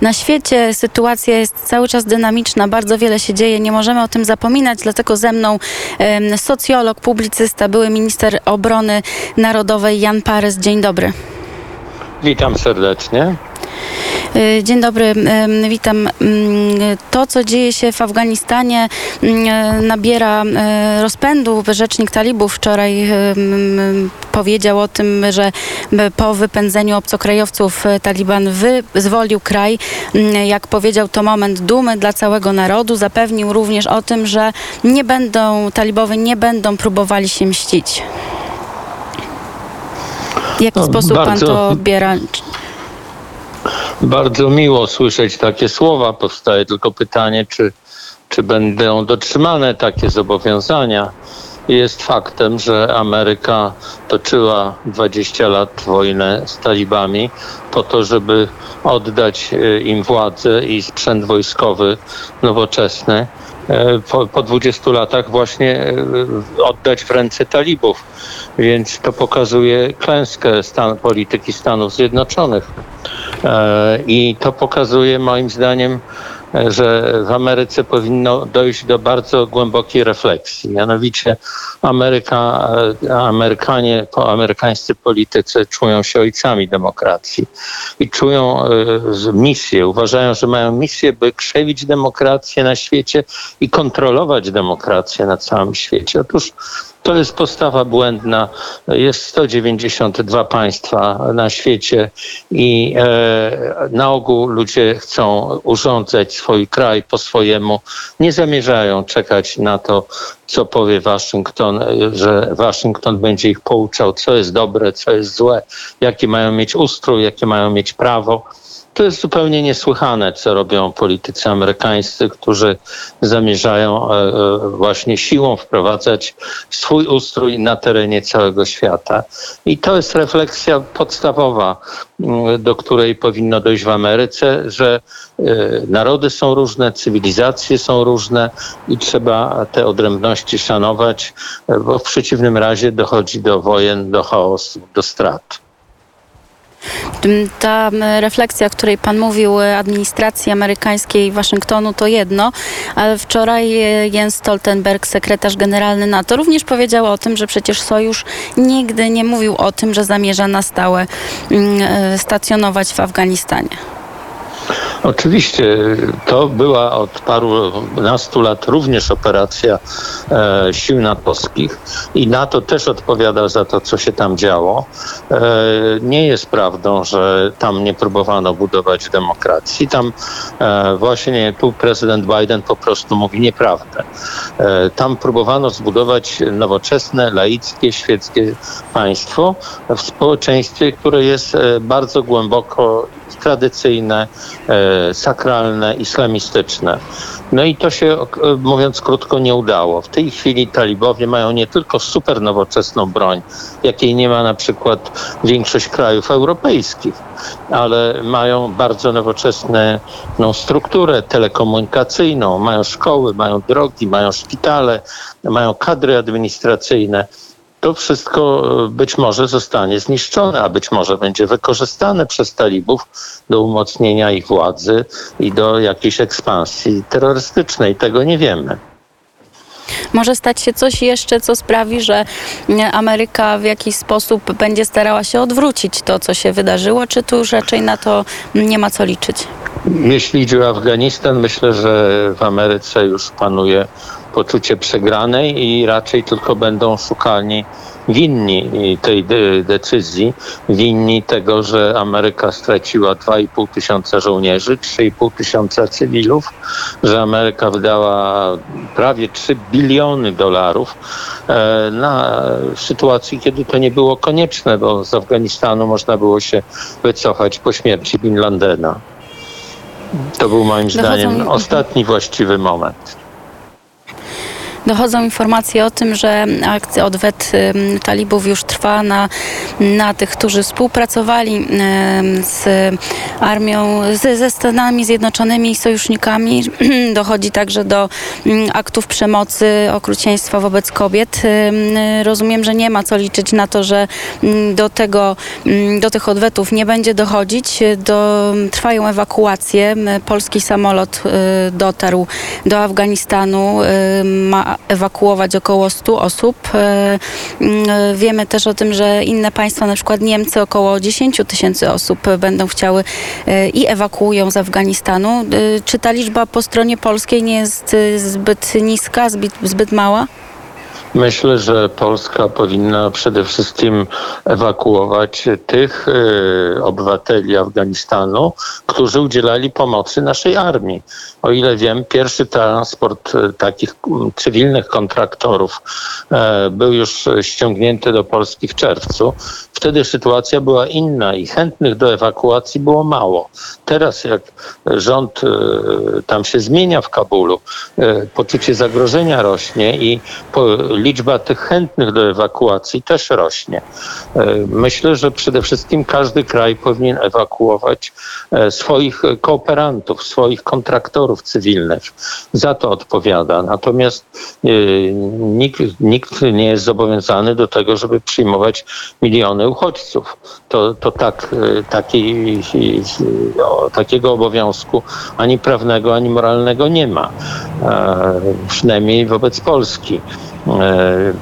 Na świecie sytuacja jest cały czas dynamiczna, bardzo wiele się dzieje, nie możemy o tym zapominać, dlatego ze mną socjolog, publicysta, były minister obrony narodowej Jan Parys. Dzień dobry. Witam serdecznie. Y, Dzień dobry, witam. Mm, To, co dzieje się w Afganistanie, mm, nabiera e, rozpędu. Rzecznik talibów wczoraj powiedział o tym, że po wypędzeniu obcokrajowców e, Taliban wyzwolił kraj. Mm, Jak powiedział, to moment dumy dla całego narodu. Zapewnił również o tym, że nie będą, talibowie nie będą próbowali się mścić. W jaki No, sposób pan bardzo- to odbiera? Bardzo miło słyszeć takie słowa. Powstaje tylko pytanie, czy, czy będą dotrzymane takie zobowiązania. Jest faktem, że Ameryka toczyła 20 lat wojnę z talibami po to, żeby oddać e, im władzę i sprzęt wojskowy nowoczesny. E, Po, po 20 latach właśnie e, oddać w ręce talibów. Więc to pokazuje klęskę stan, polityki Stanów Zjednoczonych. E, I to pokazuje moim zdaniem, e, że w Ameryce powinno dojść do bardzo głębokiej refleksji. Mianowicie Ameryka, e, Amerykanie, amerykańscy politycy czują się ojcami demokracji i czują misję, uważają, że mają misję, by krzewić demokrację na świecie i kontrolować demokrację na całym świecie. Otóż to jest postawa błędna. Jest 192 państwa na świecie i e, na ogół ludzie chcą urządzać swój kraj po swojemu. Nie zamierzają czekać na to, co powie Waszyngton, e, że Waszyngton będzie ich pouczał, co jest dobre, co jest złe, jaki mają mieć ustrój, jakie mają mieć prawo. To jest zupełnie niesłychane, co robią politycy amerykańscy, którzy zamierzają e, e, właśnie siłą wprowadzać swój ustrój na terenie całego świata. I to jest refleksja podstawowa, mm, do której powinno dojść w Ameryce, że e, narody są różne, cywilizacje są różne i trzeba te odrębności szanować, bo w przeciwnym razie dochodzi do wojen, do chaosu, do strat. Ta refleksja, o której Pan mówił, e, administracji amerykańskiej Waszyngtonu to jedno, ale wczoraj e, Jens Stoltenberg, sekretarz generalny NATO, również powiedział o tym, że przecież Sojusz nigdy nie mówił o tym, że zamierza na stałe mm, e, stacjonować w Afganistanie. Oczywiście to była od parunastu lat również operacja e, sił natowskich i NATO też odpowiada za to, co się tam działo. E, nie jest prawdą, że tam nie próbowano budować demokracji. Tam e, właśnie tu prezydent Biden po prostu mówi nieprawdę. E, tam próbowano zbudować nowoczesne, laickie, świeckie państwo w społeczeństwie, które jest e, bardzo głęboko tradycyjne, e, sakralne, islamistyczne. No i to się, e, mówiąc krótko, nie udało. W tej chwili talibowie mają nie tylko super nowoczesną broń, jakiej nie ma na przykład większość krajów europejskich, ale mają bardzo nowoczesną no, strukturę telekomunikacyjną, mają szkoły, mają drogi, mają szpitale, mają kadry administracyjne to wszystko e, być może zostanie zniszczone, a być może będzie wykorzystane przez talibów do umocnienia ich władzy i do jakiejś ekspansji terrorystycznej. Tego nie wiemy. Może stać się coś jeszcze, co sprawi, że mm, Ameryka w jakiś sposób będzie starała się odwrócić to, co się wydarzyło, czy tu już raczej na to nie ma co liczyć? Jeśli idzie o Afganistan, myślę, że w Ameryce już panuje poczucie przegranej i raczej tylko będą szukani winni tej de- decyzji, winni tego, że Ameryka straciła 2,5 tysiąca żołnierzy, 3,5 tysiąca cywilów, że Ameryka wydała prawie 3 biliony dolarów e, na sytuacji, kiedy to nie było konieczne, bo z Afganistanu można było się wycofać po śmierci Bin Ladena. To był moim zdaniem ostatni właściwy moment. Dochodzą informacje o tym, że akcja odwet talibów już trwa na, na tych, którzy współpracowali z armią, z, ze Stanami Zjednoczonymi i sojusznikami. Dochodzi także do aktów przemocy, okrucieństwa wobec kobiet. Em, Rozumiem, że nie ma co liczyć na to, że do tego, do tych odwetów nie będzie dochodzić. Do, trwają ewakuacje. Polski samolot y, dotarł do Afganistanu. y, Ma ewakuować około 100 osób. Y, y, Wiemy też o tym, że inne państwa, na przykład Niemcy, około 10 tysięcy osób będą chciały y, i ewakuują z Afganistanu. Czy ta liczba po stronie polskiej nie jest zbyt niska, zbyt, zbyt mała? Myślę, że Polska powinna przede wszystkim ewakuować tych y, obywateli Afganistanu, którzy udzielali pomocy naszej armii. O ile wiem, pierwszy transport y, takich cywilnych kontraktorów e, był już ściągnięty do Polski w czerwcu. Wtedy sytuacja była inna i chętnych do ewakuacji było mało. Teraz jak rząd y, tam się zmienia w Kabulu, poczucie zagrożenia rośnie i po, liczba tych chętnych do ewakuacji też rośnie. E, Myślę, że przede wszystkim każdy kraj powinien ewakuować e, swoich kooperantów, swoich kontraktorów cywilnych. Za to odpowiada. Natomiast e, nikt, nikt nie jest zobowiązany do tego, żeby przyjmować miliony uchodźców. To, to tak, takiej, o, takiego obowiązku ani prawnego, ani moralnego nie ma. Przynajmniej wobec Polski. E,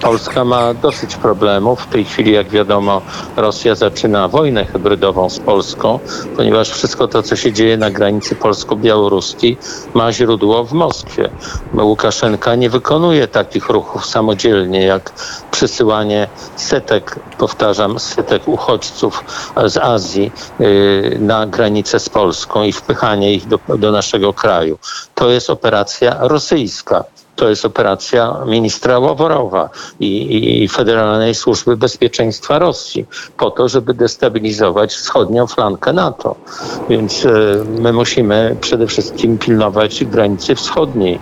Polska ma dosyć problemów. W tej chwili, jak wiadomo, Rosja zaczyna wojnę hybrydową z Polską, ponieważ wszystko to, co się dzieje na granicy polsko-białoruskiej, ma źródło w Moskwie. Łukaszenka nie wykonuje takich ruchów samodzielnie, jak przysyłanie setek, powtarzam, setek uchodźców z Azji y, na granicę z Polską i wpychanie ich do, do naszego kraju. To jest operacja rosyjska to jest operacja ministra Ławrowa i, i Federalnej Służby Bezpieczeństwa Rosji po to, żeby destabilizować wschodnią flankę NATO. Więc e, my musimy przede wszystkim pilnować granicy wschodniej.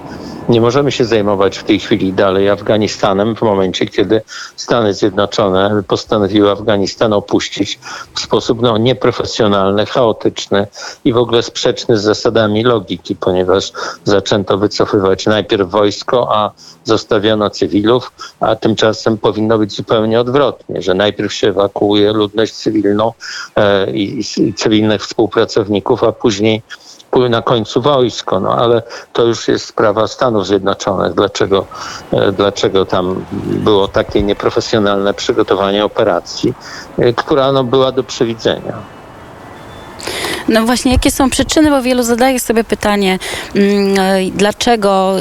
Nie możemy się zajmować w tej chwili dalej Afganistanem w momencie, kiedy Stany Zjednoczone postanowiły Afganistan opuścić w sposób no, nieprofesjonalny, chaotyczny i w ogóle sprzeczny z zasadami logiki, ponieważ zaczęto wycofywać najpierw wojsko, a zostawiono cywilów, a tymczasem powinno być zupełnie odwrotnie, że najpierw się ewakuuje ludność cywilną e, i, i cywilnych współpracowników, a później na końcu wojsko, no ale to już jest sprawa Stanów Zjednoczonych. Dlaczego, e, dlaczego tam było takie nieprofesjonalne przygotowanie operacji, e, która no, była do przewidzenia. No właśnie, jakie są przyczyny, bo wielu zadaje sobie pytanie, mm, e, dlaczego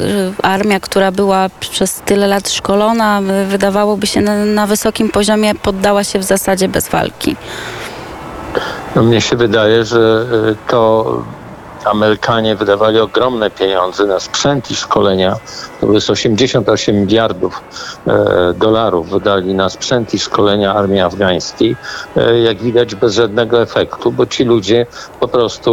armia, która była przez tyle lat szkolona, wydawałoby się na, na wysokim poziomie, poddała się w zasadzie bez walki. No, mnie się wydaje, że to Amerykanie wydawali ogromne pieniądze na sprzęt i szkolenia. To jest 88 miliardów e, dolarów wydali na sprzęt i szkolenia armii afgańskiej. E, jak widać bez żadnego efektu, bo ci ludzie po prostu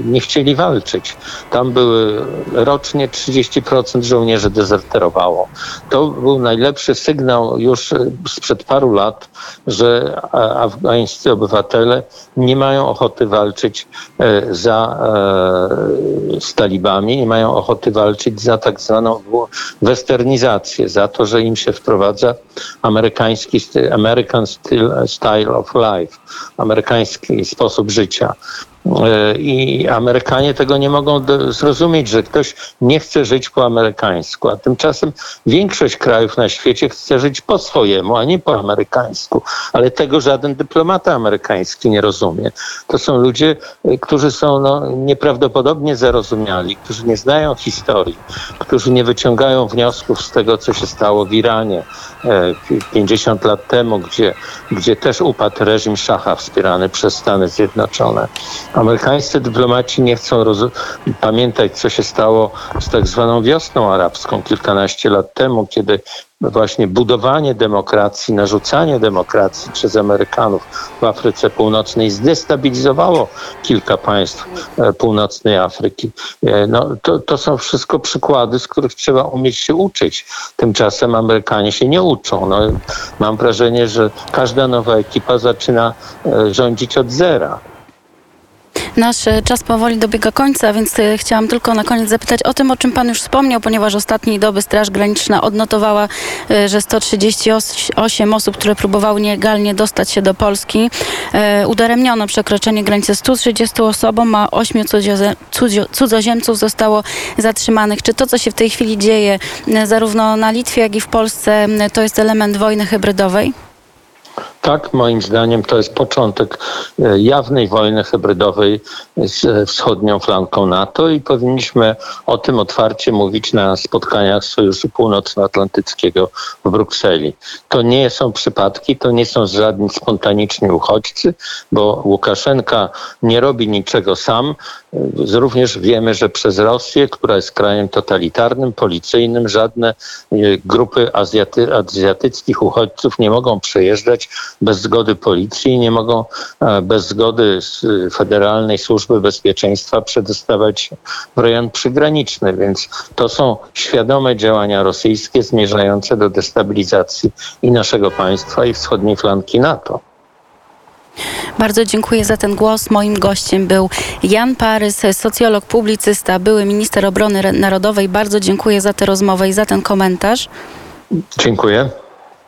e, nie chcieli walczyć. Tam były rocznie 30% żołnierzy dezerterowało. To był najlepszy sygnał już e, sprzed paru lat, że a- afgańscy obywatele nie mają ochoty walczyć e, za, e, z talibami, nie mają ochoty walczyć za tak zwaną westernizację, za to, że im się wprowadza amerykański American style of life, amerykański sposób życia. E, I Amerykanie tego nie mogą zrozumieć, że ktoś nie chce żyć po amerykańsku, a tymczasem większość krajów na świecie chce żyć po swojemu, a nie po amerykańsku. Ale tego żaden dyplomata amerykański nie rozumie. To są ludzie, e, którzy są no, nieprawdopodobnie zarozumiali, którzy nie znają historii, którzy nie wyciągają wniosków z tego, co się stało w Iranie e, 50 lat temu, gdzie, gdzie też upadł reżim szacha wspierany przez Stany Zjednoczone. Amerykańscy dyplomaci nie chcą pamiętać, co się stało z tak zwaną wiosną arabską kilkanaście lat temu, kiedy właśnie budowanie demokracji, narzucanie demokracji przez Amerykanów w Afryce Północnej zdestabilizowało kilka państw e, północnej Afryki. E, No, to, to są wszystko przykłady, z których trzeba umieć się uczyć. Tymczasem Amerykanie się nie uczą. No, mam wrażenie, że każda nowa ekipa zaczyna e, rządzić od zera. Nasz e, czas powoli dobiega końca, więc e, chciałam tylko na koniec zapytać o tym, o czym Pan już wspomniał, ponieważ ostatniej doby Straż Graniczna odnotowała, e, że 138 osób, które próbowały nielegalnie dostać się do Polski, udaremniono przekroczenie granicy 130 osobom, a 8 cudzozie- cudzio- cudzoziemców zostało zatrzymanych. Czy to, co się w tej chwili dzieje zarówno na Litwie, jak i w Polsce, to jest element wojny hybrydowej? Tak, moim zdaniem to jest początek e, jawnej wojny hybrydowej z e, wschodnią flanką NATO i powinniśmy o tym otwarcie mówić na spotkaniach Sojuszu Północnoatlantyckiego w Brukseli. To nie są przypadki, to nie są żadni spontaniczni uchodźcy, bo Łukaszenka nie robi niczego sam. Również wiemy, że przez Rosję, która jest krajem totalitarnym, policyjnym, żadne e, grupy azjaty, azjatyckich uchodźców nie mogą przejeżdżać bez zgody policji, nie mogą e, bez zgody Federalnej Służby Bezpieczeństwa przedostawać w rejon przygraniczny, więc to są świadome działania rosyjskie zmierzające do destabilizacji i naszego państwa, i wschodniej flanki NATO. Bardzo dziękuję za ten głos. Moim gościem był Jan Parys, socjolog, publicysta, były minister obrony Narodowej. Bardzo dziękuję za tę rozmowę i za ten komentarz. Dziękuję.